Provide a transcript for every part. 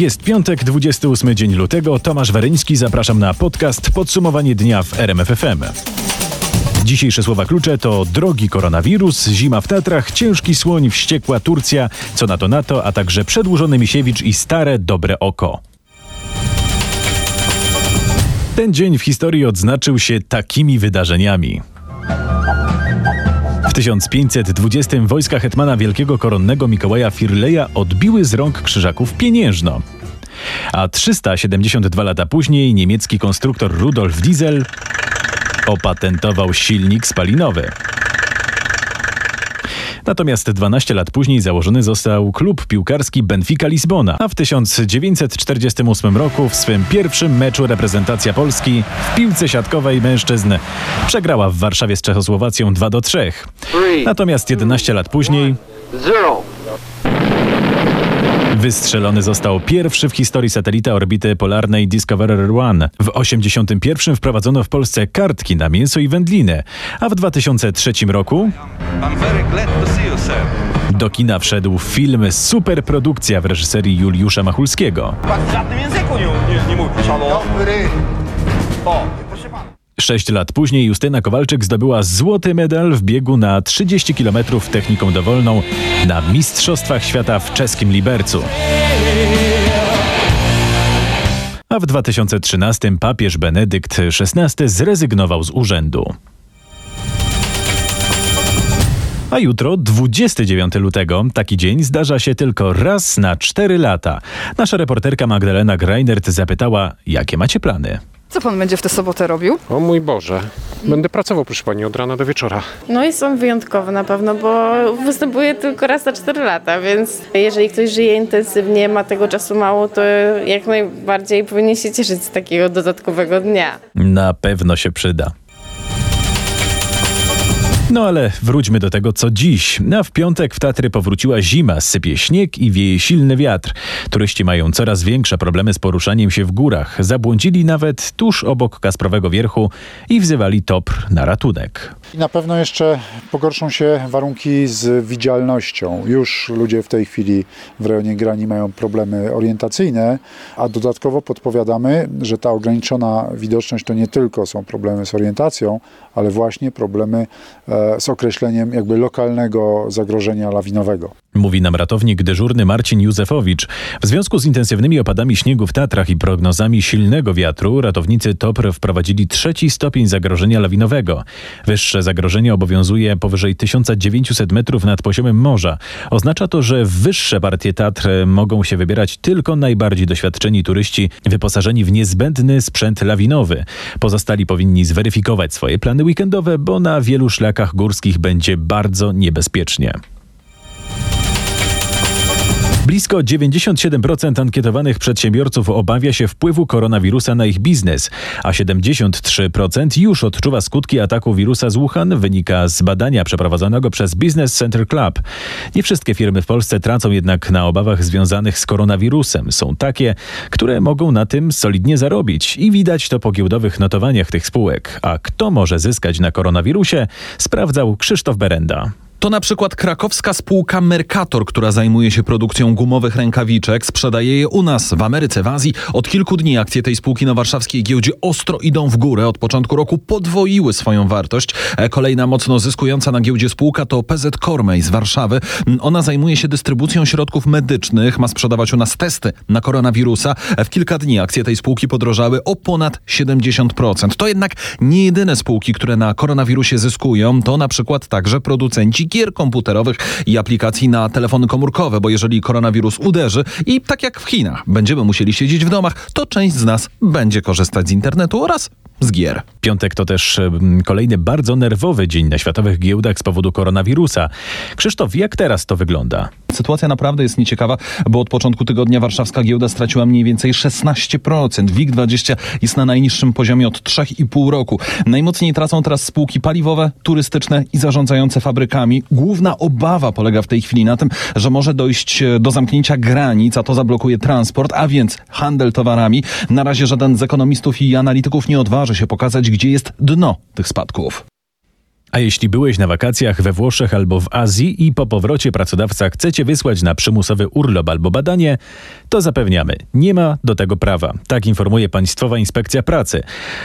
Jest piątek, 28 dzień lutego. Tomasz Weryński, zapraszam na podcast Podsumowanie dnia w RMFFM. Dzisiejsze słowa klucze to drogi koronawirus, zima w Tatrach, ciężki słoń, wściekła Turcja, co na to NATO, a także przedłużony Misiewicz i stare dobre oko. Ten dzień w historii odznaczył się takimi wydarzeniami. W 1520 wojska hetmana wielkiego koronnego Mikołaja Firleja odbiły z rąk krzyżaków pieniężno. A 372 lata później niemiecki konstruktor Rudolf Diesel opatentował silnik spalinowy. Natomiast 12 lat później założony został klub piłkarski Benfica Lisbona, a w 1948 roku w swym pierwszym meczu reprezentacja Polski w piłce siatkowej mężczyzn przegrała w Warszawie z Czechosłowacją 2 do 3. Natomiast 11 lat później Wystrzelony został pierwszy w historii satelita orbity polarnej Discoverer One. W 81 wprowadzono w Polsce kartki na mięso i wędliny, a w 2003 roku do kina wszedł film Superprodukcja w reżyserii Juliusza Machulskiego. w żadnym języku nie, nie, nie mówisz, halo? O. Sześć lat później Justyna Kowalczyk zdobyła złoty medal w biegu na 30 km techniką dowolną na Mistrzostwach Świata w czeskim Libercu. A w 2013 papież Benedykt XVI zrezygnował z urzędu. A jutro, 29 lutego, taki dzień zdarza się tylko raz na 4 lata. Nasza reporterka Magdalena Greinert zapytała, jakie macie plany. Co pan będzie w tę sobotę robił? O mój Boże. Będę pracował, proszę pani, od rana do wieczora. No jest on wyjątkowy na pewno, bo występuje tylko raz na 4 lata, więc jeżeli ktoś żyje intensywnie, ma tego czasu mało, to jak najbardziej powinien się cieszyć z takiego dodatkowego dnia. Na pewno się przyda. No ale wróćmy do tego, co dziś. A w piątek w Tatry powróciła zima, sypie śnieg i wieje silny wiatr. Turyści mają coraz większe problemy z poruszaniem się w górach. Zabłądzili nawet tuż obok Kasprowego Wierchu i wzywali TOPR na ratunek. I na pewno jeszcze pogorszą się warunki z widzialnością. Już ludzie w tej chwili w rejonie grani mają problemy orientacyjne, a dodatkowo podpowiadamy, że ta ograniczona widoczność to nie tylko są problemy z orientacją, ale właśnie problemy e, z określeniem jakby lokalnego zagrożenia lawinowego. Mówi nam ratownik dyżurny Marcin Józefowicz. W związku z intensywnymi opadami śniegu w Tatrach i prognozami silnego wiatru, ratownicy TOPR wprowadzili trzeci stopień zagrożenia lawinowego. Wyższe zagrożenie obowiązuje powyżej 1900 metrów nad poziomem morza. Oznacza to, że wyższe partie Tatr mogą się wybierać tylko najbardziej doświadczeni turyści wyposażeni w niezbędny sprzęt lawinowy. Pozostali powinni zweryfikować swoje plany weekendowe, bo na wielu szlakach górskich będzie bardzo niebezpiecznie. Blisko 97% ankietowanych przedsiębiorców obawia się wpływu koronawirusa na ich biznes, a 73% już odczuwa skutki ataku wirusa z Wuhan, wynika z badania przeprowadzonego przez Business Center Club. Nie wszystkie firmy w Polsce tracą jednak na obawach związanych z koronawirusem. Są takie, które mogą na tym solidnie zarobić i widać to po giełdowych notowaniach tych spółek. A kto może zyskać na koronawirusie, sprawdzał Krzysztof Berenda. To na przykład krakowska spółka Mercator, która zajmuje się produkcją gumowych rękawiczek, sprzedaje je u nas, w Ameryce, w Azji. Od kilku dni akcje tej spółki na warszawskiej giełdzie ostro idą w górę. Od początku roku podwoiły swoją wartość. E, Kolejna mocno zyskująca na giełdzie spółka to PZ Cormay z Warszawy. Ona zajmuje się dystrybucją środków medycznych, ma sprzedawać u nas testy na koronawirusa. E, W kilka dni akcje tej spółki podrożały o ponad 70%. To jednak nie jedyne spółki, które na koronawirusie zyskują. To na przykład także producenci gier komputerowych i aplikacji na telefony komórkowe, bo jeżeli koronawirus uderzy i tak jak w Chinach będziemy musieli siedzieć w domach, to część z nas będzie korzystać z internetu oraz z gier. Piątek to też kolejny bardzo nerwowy dzień na światowych giełdach z powodu koronawirusa. Krzysztof, jak teraz to wygląda? Sytuacja naprawdę jest nieciekawa, bo od początku tygodnia warszawska giełda straciła mniej więcej 16%. WIG20 jest na najniższym poziomie od 3,5 roku. Najmocniej tracą teraz spółki paliwowe, turystyczne i zarządzające fabrykami. Główna obawa polega w tej chwili na tym, że może dojść e, do zamknięcia granic, a to zablokuje transport, a więc handel towarami. Na razie żaden z ekonomistów i analityków nie odważy się pokazać, gdzie jest dno tych spadków. A jeśli byłeś na wakacjach we Włoszech albo w Azji i po powrocie pracodawca chce cię wysłać na przymusowy urlop albo badanie, to zapewniamy, nie ma do tego prawa. Tak informuje Państwowa Inspekcja Pracy.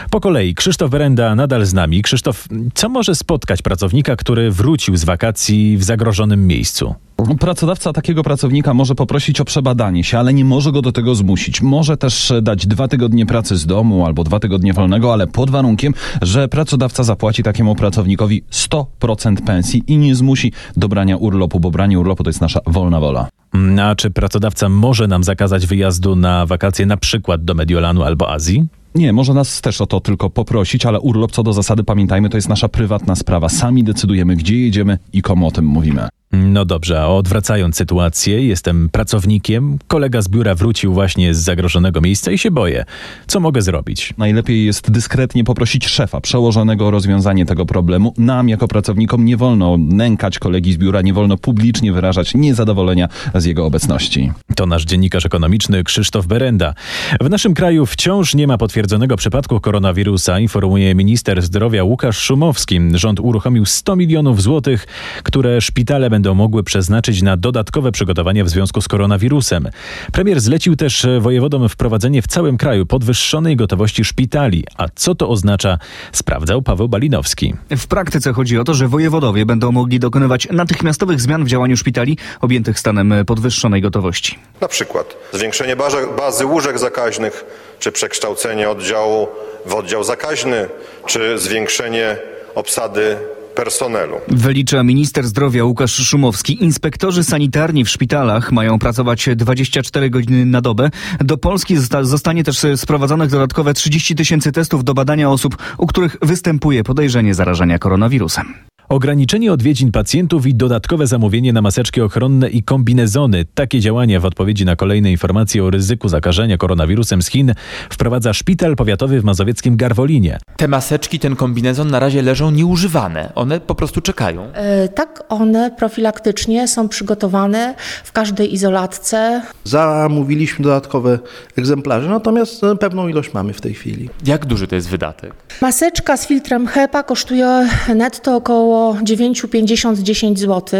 Po kolei Krzysztof Berenda nadal z nami. Krzysztof, co może spotkać pracownika, który wrócił z wakacji w zagrożonym miejscu? Pracodawca takiego pracownika może poprosić o przebadanie się, ale nie może go do tego zmusić. Może też dać dwa tygodnie pracy z domu albo dwa tygodnie wolnego, ale pod warunkiem, że pracodawca zapłaci takiemu pracownikowi 100% pensji i nie zmusi do brania urlopu, bo branie urlopu to jest nasza wolna wola. Mm, A czy pracodawca może nam zakazać wyjazdu na wakacje na przykład do Mediolanu albo Azji? Nie, może nas też o to tylko poprosić, ale urlop co do zasady pamiętajmy, to jest nasza prywatna sprawa. Sami decydujemy, gdzie jedziemy i komu o tym mówimy. No dobrze, a odwracając sytuację, jestem pracownikiem, kolega z biura wrócił właśnie z zagrożonego miejsca i się boję. Co mogę zrobić? Najlepiej jest dyskretnie poprosić szefa przełożonego o rozwiązanie tego problemu. Nam, jako pracownikom, nie wolno nękać kolegi z biura, nie wolno publicznie wyrażać niezadowolenia z jego obecności. To nasz dziennikarz ekonomiczny Krzysztof Berenda. W naszym kraju wciąż nie ma potwierdzonego przypadku koronawirusa, informuje minister zdrowia Łukasz Szumowski. Rząd uruchomił 100 milionów złotych, które szpitale będą mogły przeznaczyć na dodatkowe przygotowania w związku z koronawirusem. Premier zlecił też wojewodom wprowadzenie w całym kraju podwyższonej gotowości szpitali. A co to oznacza, sprawdzał Paweł Balinowski. W praktyce chodzi o to, że wojewodowie będą mogli dokonywać natychmiastowych zmian w działaniu szpitali objętych stanem podwyższonej gotowości. Na przykład zwiększenie bazy, bazy łóżek zakaźnych, czy przekształcenie oddziału w oddział zakaźny, czy zwiększenie obsady personelu. Wylicza minister zdrowia Łukasz Szumowski. Inspektorzy sanitarni w szpitalach mają pracować 24 godziny na dobę. Do Polski zosta- zostanie też sprowadzonych dodatkowe 30 tysięcy testów do badania osób, u których występuje podejrzenie zarażenia koronawirusem. Ograniczenie odwiedzin pacjentów i dodatkowe zamówienie na maseczki ochronne i kombinezony. Takie działania w odpowiedzi na kolejne informacje o ryzyku zakażenia koronawirusem z Chin wprowadza szpital powiatowy w mazowieckim Garwolinie. Te maseczki, ten kombinezon na razie leżą nieużywane. One po prostu czekają. E, Tak, one profilaktycznie są przygotowane w każdej izolatce. Zamówiliśmy dodatkowe egzemplarze, natomiast e, pewną ilość mamy w tej chwili. Jak duży to jest wydatek? Maseczka z filtrem HEPA kosztuje netto około 9,50-10 zł.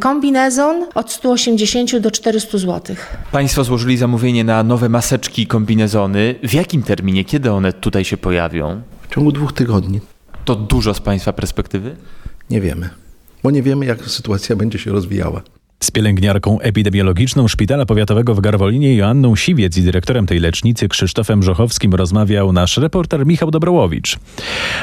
Kombinezon od 180 do 400 zł. Państwo złożyli zamówienie na nowe maseczki i kombinezony. W jakim terminie? Kiedy one tutaj się pojawią? W ciągu dwóch tygodni To dużo z Państwa perspektywy? nie wiemy, bo nie wiemy, jak sytuacja będzie się rozwijała. Z pielęgniarką epidemiologiczną Szpitala Powiatowego w Garwolinie Joanną Siwiec i dyrektorem tej lecznicy Krzysztofem Żochowskim rozmawiał nasz reporter Michał Dobrołowicz.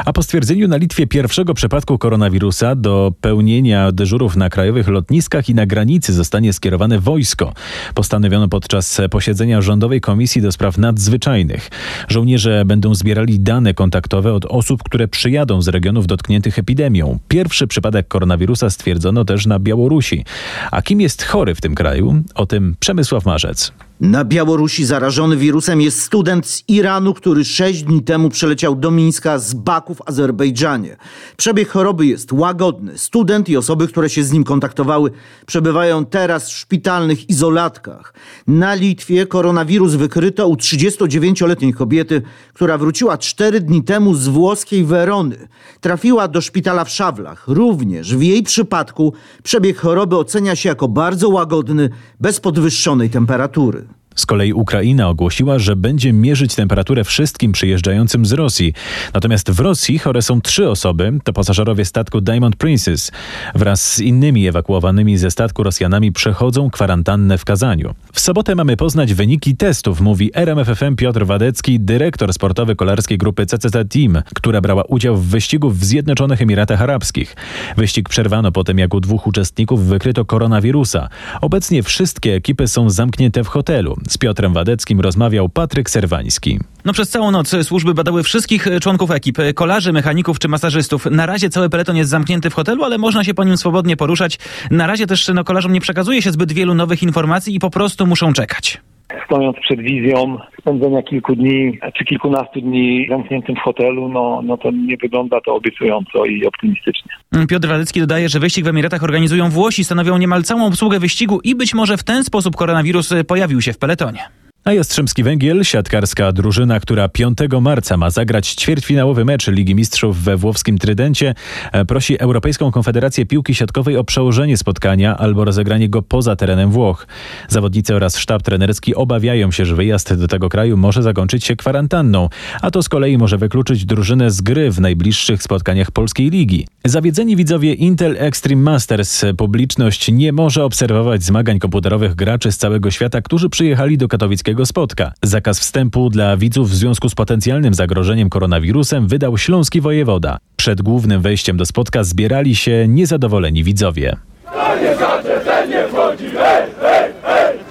A po stwierdzeniu na Litwie pierwszego przypadku koronawirusa do pełnienia dyżurów na krajowych lotniskach i na granicy zostanie skierowane wojsko. Postanowiono podczas posiedzenia Rządowej Komisji do Spraw Nadzwyczajnych. Żołnierze będą zbierali dane kontaktowe od osób, które przyjadą z regionów dotkniętych epidemią. Pierwszy przypadek koronawirusa stwierdzono też na Białorusi. A kim jest chory w tym kraju? O tym Przemysław Marzec. Na Białorusi zarażony wirusem jest student z Iranu, który sześć dni temu przeleciał do Mińska z Baku w Azerbejdżanie. Przebieg choroby jest łagodny. Student i osoby, które się z nim kontaktowały, przebywają teraz w szpitalnych izolatkach. Na Litwie koronawirus wykryto u 39-letniej kobiety, która wróciła cztery dni temu z włoskiej Werony. Trafiła do szpitala w Szawlach. Również w jej przypadku przebieg choroby ocenia się jako bardzo łagodny, bez podwyższonej temperatury. Z kolei Ukraina ogłosiła, że będzie mierzyć temperaturę wszystkim przyjeżdżającym z Rosji. Natomiast w Rosji chore są trzy osoby, to pasażerowie statku Diamond Princess. Wraz z innymi ewakuowanymi ze statku Rosjanami przechodzą kwarantannę w Kazaniu. W sobotę mamy poznać wyniki testów, mówi RMFFM Piotr Wadecki, dyrektor sportowy kolarskiej grupy CCC Team, która brała udział w wyścigu w Zjednoczonych Emiratach Arabskich. Wyścig przerwano po tym, jak u dwóch uczestników wykryto koronawirusa. Obecnie wszystkie ekipy są zamknięte w hotelu. Z Piotrem Wadeckim rozmawiał Patryk Serwański. No przez całą noc służby badały wszystkich członków ekip, kolarzy, mechaników czy masażystów. Na razie cały peleton jest zamknięty w hotelu, ale można się po nim swobodnie poruszać. Na razie też no, kolarzom nie przekazuje się zbyt wielu nowych informacji i po prostu muszą czekać. Stojąc przed wizją spędzenia kilku dni czy kilkunastu dni zamkniętym w hotelu, no, no to nie wygląda to obiecująco i optymistycznie. Piotr Wadecki dodaje, że wyścig w Emiratach organizują Włosi, stanowią niemal całą obsługę wyścigu i być może w ten sposób koronawirus pojawił się w peletonie. A Jastrzębski Węgiel, siatkarska drużyna, która 5 marca ma zagrać ćwierćfinałowy mecz Ligi Mistrzów we włoskim Trydencie, e, prosi Europejską Konfederację Piłki Siatkowej o przełożenie spotkania albo rozegranie go poza terenem Włoch. Zawodnicy oraz sztab trenerski obawiają się, że wyjazd do tego kraju może zakończyć się kwarantanną, a to z kolei może wykluczyć drużynę z gry w najbliższych spotkaniach Polskiej Ligi. Zawiedzeni widzowie Intel Extreme Masters publiczność nie może obserwować zmagań komputerowych graczy z całego świata, którzy przyjechali do katowickiego spotka. Zakaz wstępu dla widzów w związku z potencjalnym zagrożeniem koronawirusem wydał śląski wojewoda. Przed głównym wejściem do spotka zbierali się niezadowoleni widzowie.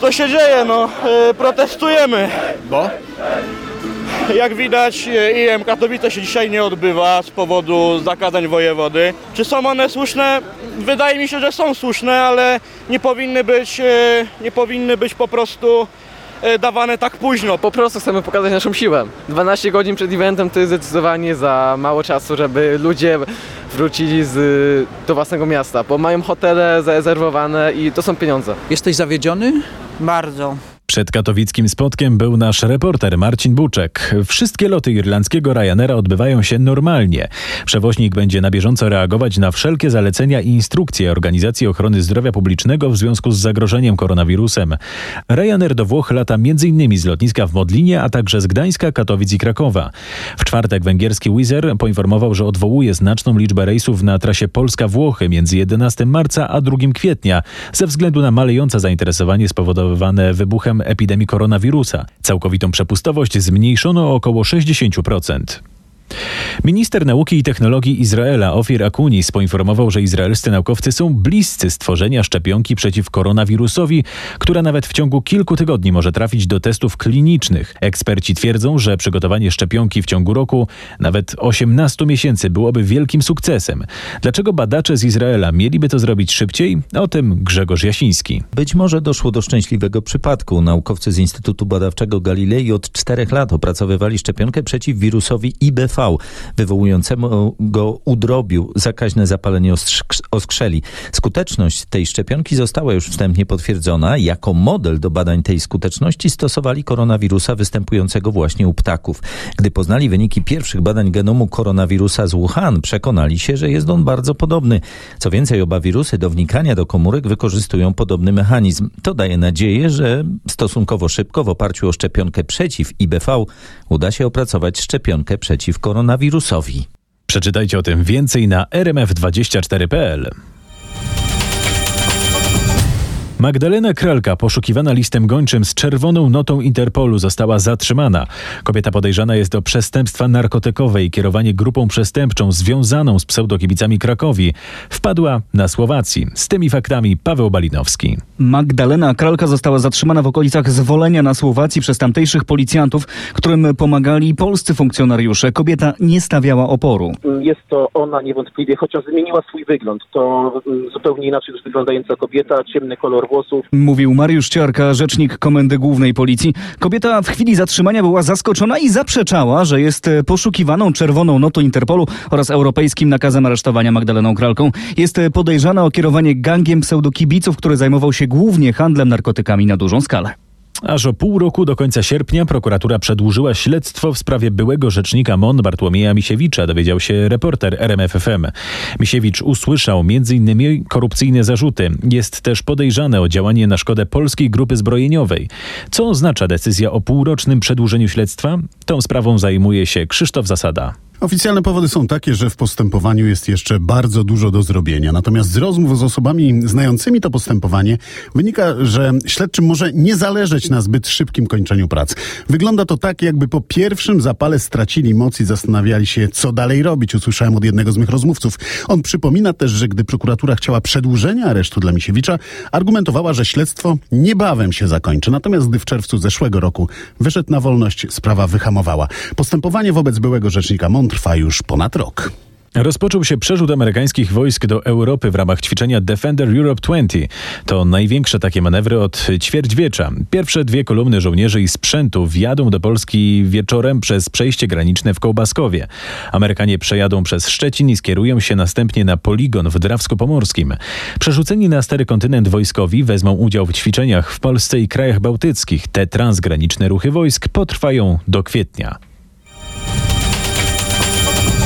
Co się dzieje? No, e, protestujemy. Bo? Jak widać, e, IM Katowice się dzisiaj nie odbywa z powodu zakazań wojewody. Czy są one słuszne? Wydaje mi się, że są słuszne, ale nie powinny być, e, nie powinny być po prostu dawane tak późno. Po prostu chcemy pokazać naszą siłę. 12 godzin przed eventem to jest zdecydowanie za mało czasu, żeby ludzie wrócili z, do własnego miasta, bo mają hotele zarezerwowane i to są pieniądze. Jesteś zawiedziony? Bardzo. Przed katowickim spotkiem był nasz reporter Marcin Buczek. Wszystkie loty irlandzkiego Ryanaira odbywają się normalnie. Przewoźnik będzie na bieżąco reagować na wszelkie zalecenia i instrukcje Organizacji Ochrony Zdrowia Publicznego w związku z zagrożeniem koronawirusem. Ryanair do Włoch lata m.in. z lotniska w Modlinie, a także z Gdańska, Katowic i Krakowa. W czwartek węgierski Wizz poinformował, że odwołuje znaczną liczbę rejsów na trasie Polska-Włochy między 11 marca a 2 kwietnia ze względu na malejące zainteresowanie spowodowane wybuchem epidemii koronawirusa. Całkowitą przepustowość zmniejszono o około 60%. Minister Nauki i Technologii Izraela Ofir Akunis poinformował, że izraelscy naukowcy są bliscy stworzenia szczepionki przeciw koronawirusowi, która nawet w ciągu kilku tygodni może trafić do testów klinicznych. Eksperci twierdzą, że przygotowanie szczepionki w ciągu roku, nawet 18 miesięcy, byłoby wielkim sukcesem. Dlaczego badacze z Izraela mieliby to zrobić szybciej? O tym Grzegorz Jasiński. Być może doszło do szczęśliwego przypadku. Naukowcy z Instytutu Badawczego Galilei od czterech lat opracowywali szczepionkę przeciw wirusowi IBV, wywołującemu go u drobiu zakaźne zapalenie oskrzeli. Skuteczność tej szczepionki została już wstępnie potwierdzona. Jako model do badań tej skuteczności stosowali koronawirusa występującego właśnie u ptaków. Gdy poznali wyniki pierwszych badań genomu koronawirusa z Wuhan, przekonali się, że jest on bardzo podobny. Co więcej, oba wirusy do wnikania do komórek wykorzystują podobny mechanizm. To daje nadzieję, że stosunkowo szybko w oparciu o szczepionkę przeciw IBV uda się opracować szczepionkę przeciw koronawirusowi. Przeczytajcie o tym więcej na rmf24.pl. Magdalena Kralka, poszukiwana listem gończym z czerwoną notą Interpolu, została zatrzymana. Kobieta podejrzana jest o przestępstwa narkotykowe i kierowanie grupą przestępczą związaną z pseudokibicami Krakowi. Wpadła na Słowacji. Z tymi faktami Paweł Balinowski. Magdalena Kralka została zatrzymana w okolicach Zwolenia na Słowacji przez tamtejszych policjantów, którym pomagali polscy funkcjonariusze. Kobieta nie stawiała oporu. Jest to ona niewątpliwie, chociaż zmieniła swój wygląd. To zupełnie inaczej już wyglądająca kobieta, ciemny kolor włosów. Mówił Mariusz Ciarka, rzecznik Komendy Głównej Policji. Kobieta w chwili zatrzymania była zaskoczona i zaprzeczała, że jest poszukiwaną czerwoną notą Interpolu oraz europejskim nakazem aresztowania Magdaleną Kralką. Jest podejrzana o kierowanie gangiem pseudokibiców, który zajmował się głównie handlem narkotykami na dużą skalę. Aż o pół roku do końca sierpnia prokuratura przedłużyła śledztwo w sprawie byłego rzecznika MON Bartłomieja Misiewicza, dowiedział się reporter RMFFM. Misiewicz usłyszał m.in. korupcyjne zarzuty. Jest też podejrzany o działanie na szkodę polskiej grupy zbrojeniowej. Co oznacza decyzja o półrocznym przedłużeniu śledztwa? Tą sprawą zajmuje się Krzysztof Zasada. Oficjalne powody są takie, że w postępowaniu jest jeszcze bardzo dużo do zrobienia. Natomiast z rozmów z osobami znającymi to postępowanie wynika, że śledczym może nie zależeć na zbyt szybkim kończeniu prac. Wygląda to tak, jakby po pierwszym zapale stracili moc i zastanawiali się, co dalej robić. Usłyszałem od jednego z mych rozmówców. On przypomina też, że gdy prokuratura chciała przedłużenia aresztu dla Misiewicza, argumentowała, że śledztwo niebawem się zakończy. Natomiast gdy w czerwcu zeszłego roku wyszedł na wolność, sprawa wyhamowała. Postępowanie wobec byłego rzecznika Trwa już ponad rok. Rozpoczął się przerzut amerykańskich wojsk do Europy w ramach ćwiczenia Defender Europe 20. To największe takie manewry od ćwierćwiecza. Pierwsze dwie kolumny żołnierzy i sprzętu wjadą do Polski wieczorem przez przejście graniczne w Kołbaskowie. Amerykanie przejadą przez Szczecin i skierują się następnie na poligon w Drawsko-Pomorskim. Przerzuceni na stary kontynent wojskowi wezmą udział w ćwiczeniach w Polsce i krajach bałtyckich. Te transgraniczne ruchy wojsk potrwają do kwietnia.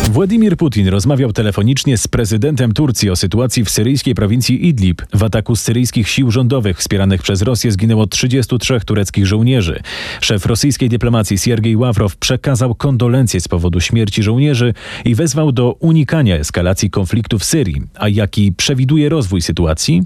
Władimir Putin rozmawiał telefonicznie z prezydentem Turcji o sytuacji w syryjskiej prowincji Idlib. W ataku syryjskich sił rządowych wspieranych przez Rosję zginęło 33 tureckich żołnierzy. Szef rosyjskiej dyplomacji Siergiej Ławrow przekazał kondolencje z powodu śmierci żołnierzy i wezwał do unikania eskalacji konfliktu w Syrii. A jaki przewiduje rozwój sytuacji?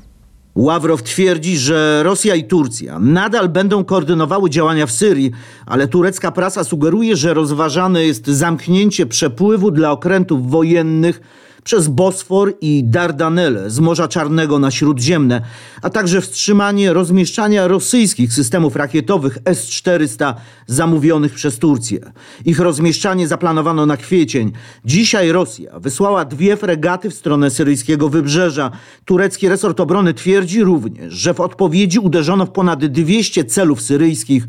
Ławrow twierdzi, że Rosja i Turcja nadal będą koordynowały działania w Syrii, ale turecka prasa sugeruje, że rozważane jest zamknięcie przepływu dla okrętów wojennych przez Bosfor i Dardanelle z Morza Czarnego na Śródziemne, a także wstrzymanie rozmieszczania rosyjskich systemów rakietowych S-400 zamówionych przez Turcję. Ich rozmieszczanie zaplanowano na kwiecień. Dzisiaj Rosja wysłała dwie fregaty w stronę syryjskiego wybrzeża. Turecki resort obrony twierdzi również, że w odpowiedzi uderzono w ponad 200 celów syryjskich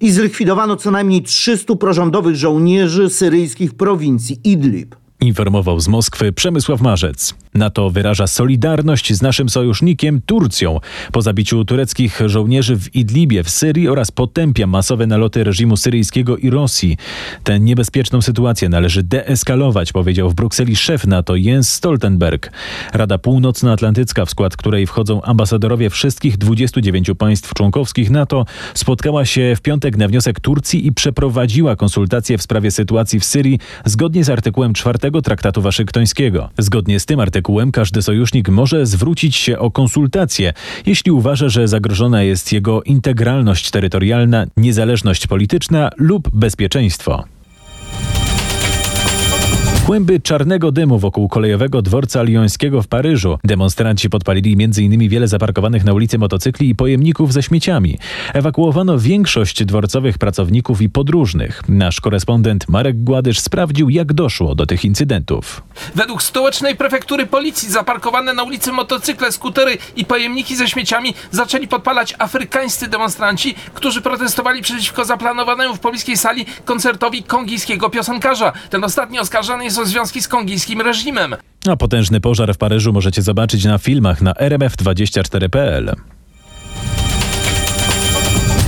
i zlikwidowano co najmniej 300 prorządowych żołnierzy syryjskich prowincji Idlib. Informował z Moskwy Przemysław Marzec. NATO wyraża solidarność z naszym sojusznikiem Turcją po zabiciu tureckich żołnierzy w Idlibie w Syrii oraz potępia masowe naloty reżimu syryjskiego i Rosji. Tę niebezpieczną sytuację należy deeskalować, powiedział w Brukseli szef NATO Jens Stoltenberg. Rada Północnoatlantycka, w skład której wchodzą ambasadorowie wszystkich 29 państw członkowskich NATO, spotkała się w piątek na wniosek Turcji i przeprowadziła konsultacje w sprawie sytuacji w Syrii zgodnie z artykułem 4 Traktatu Waszyngtońskiego. Zgodnie z tym artykułem każdy sojusznik może zwrócić się o konsultacje, jeśli uważa, że zagrożona jest jego integralność terytorialna, niezależność polityczna lub bezpieczeństwo. Kłęby czarnego dymu wokół kolejowego dworca liońskiego w Paryżu. Demonstranci podpalili m.in. wiele zaparkowanych na ulicy motocykli i pojemników ze śmieciami. Ewakuowano większość dworcowych pracowników i podróżnych. Nasz korespondent Marek Gładysz sprawdził, jak doszło do tych incydentów. Według stołecznej prefektury policji zaparkowane na ulicy motocykle, skutery i pojemniki ze śmieciami zaczęli podpalać afrykańscy demonstranci, którzy protestowali przeciwko zaplanowanemu w pobliskiej sali koncertowi kongijskiego piosenkarza. Ten ostatni oskarżany jest związki z kongijskim reżimem. A potężny pożar w Paryżu możecie zobaczyć na filmach na rmf24.pl.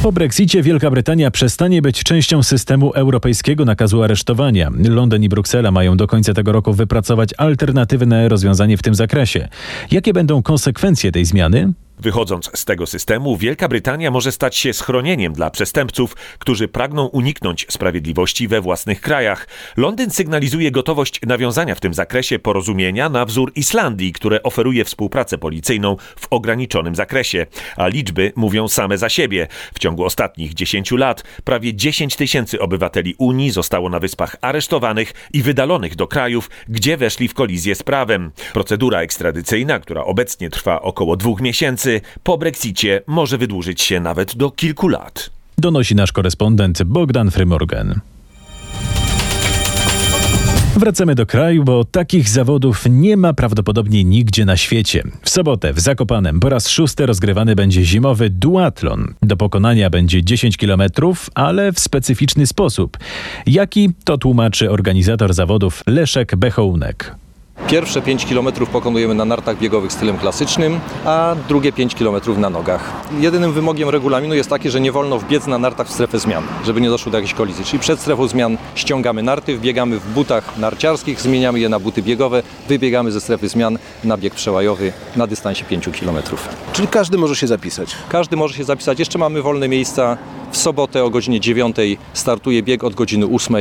Po Brexicie Wielka Brytania przestanie być częścią systemu europejskiego nakazu aresztowania. Londyn i Bruksela mają do końca tego roku wypracować alternatywne rozwiązanie w tym zakresie. Jakie będą konsekwencje tej zmiany? Wychodząc z tego systemu, Wielka Brytania może stać się schronieniem dla przestępców, którzy pragną uniknąć sprawiedliwości we własnych krajach. Londyn sygnalizuje gotowość nawiązania w tym zakresie porozumienia na wzór Islandii, które oferuje współpracę policyjną w ograniczonym zakresie. A liczby mówią same za siebie. W ciągu ostatnich 10 lat prawie 10 tysięcy obywateli Unii zostało na wyspach aresztowanych i wydalonych do krajów, gdzie weszli w kolizję z prawem. Procedura ekstradycyjna, która obecnie trwa około dwóch miesięcy, po Brexicie może wydłużyć się nawet do kilku lat. Donosi nasz korespondent Bogdan Frymorgan. Wracamy do kraju, bo takich zawodów nie ma prawdopodobnie nigdzie na świecie. W sobotę w Zakopanem po raz szósty rozgrywany będzie zimowy duatlon. Do pokonania będzie 10 km, ale w specyficzny sposób. Jaki to tłumaczy organizator zawodów Leszek Bechołnek. Pierwsze 5 km pokonujemy na nartach biegowych stylem klasycznym, a drugie 5 km na nogach. Jedynym wymogiem regulaminu jest taki, że nie wolno wbiec na nartach w strefę zmian, żeby nie doszło do jakiejś kolizji. Czyli przed strefą zmian ściągamy narty, wbiegamy w butach narciarskich, zmieniamy je na buty biegowe, wybiegamy ze strefy zmian na bieg przełajowy na dystansie 5 km. Czyli każdy może się zapisać? Każdy może się zapisać. Jeszcze mamy wolne miejsca. W sobotę o godzinie 9 startuje bieg od godziny 8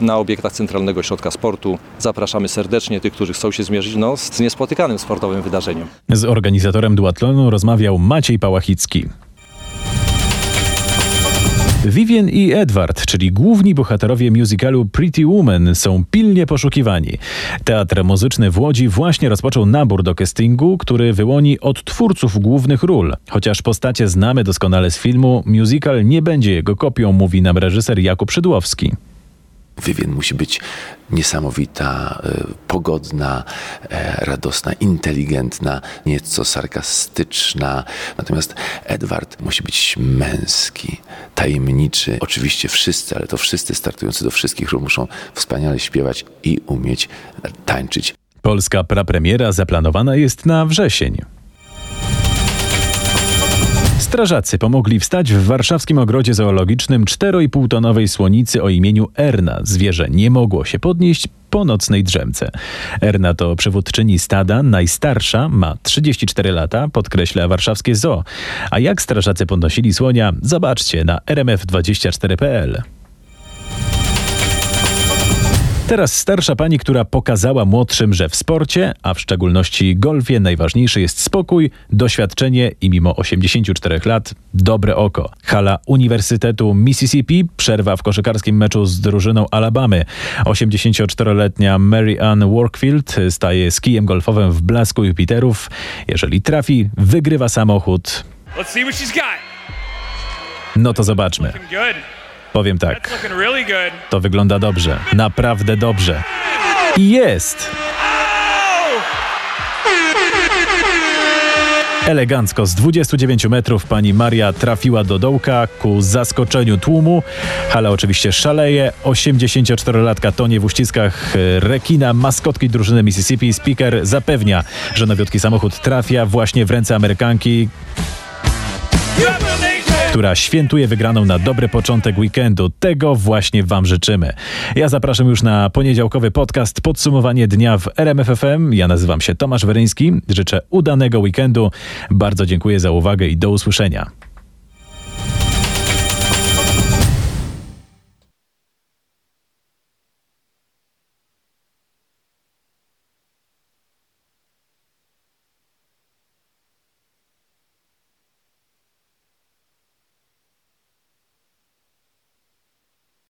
na obiektach Centralnego Ośrodka Sportu. Zapraszamy serdecznie tych, którzy chcą się zmierzyć no, z niespotykanym sportowym wydarzeniem. Z organizatorem duatlonu rozmawiał Maciej Pałachicki. Vivian i Edward, czyli główni bohaterowie musicalu Pretty Woman, są pilnie poszukiwani. Teatr Muzyczny w Łodzi właśnie rozpoczął nabór do castingu, który wyłoni od twórców głównych ról. Chociaż postacie znamy doskonale z filmu, musical nie będzie jego kopią, mówi nam reżyser Jakub Szydłowski. Wywien musi być niesamowita, e, pogodna, e, radosna, inteligentna, nieco sarkastyczna. Natomiast Edward musi być męski, tajemniczy. Oczywiście wszyscy, ale to wszyscy startujący do wszystkich ról muszą wspaniale śpiewać i umieć tańczyć. Polska prapremiera zaplanowana jest na wrzesień. Strażacy pomogli wstać w warszawskim ogrodzie zoologicznym 4,5-tonowej słonicy o imieniu Erna. Zwierzę nie mogło się podnieść po nocnej drzemce. Erna to przewódczyni stada, najstarsza, ma 34 lata, podkreśla warszawskie zoo. A jak strażacy podnosili słonia, zobaczcie na rmf24.pl. Teraz starsza pani, która pokazała młodszym, że w sporcie, a w szczególności golfie, najważniejszy jest spokój, doświadczenie i mimo 84 lat dobre oko. Hala Uniwersytetu Mississippi, przerwa w koszykarskim meczu z drużyną Alabamy. 84-letnia Mary Ann Workfield staje z kijem golfowym w blasku Jupiterów. Jeżeli trafi, wygrywa samochód. No to zobaczmy. Powiem tak. To wygląda dobrze. Naprawdę dobrze. I jest! Elegancko z 29 metrów pani Maria trafiła do dołka ku zaskoczeniu tłumu. Hala oczywiście szaleje. 84-latka tonie w uściskach rekina, maskotki drużyny Mississippi. Speaker zapewnia, że nowiutki samochód trafia właśnie w ręce Amerykanki która świętuje wygraną na dobry początek weekendu. Tego właśnie Wam życzymy. Ja zapraszam już na poniedziałkowy podcast Podsumowanie dnia w RMFFM. Ja nazywam się Tomasz Weryński. Życzę udanego weekendu. Bardzo dziękuję za uwagę i do usłyszenia.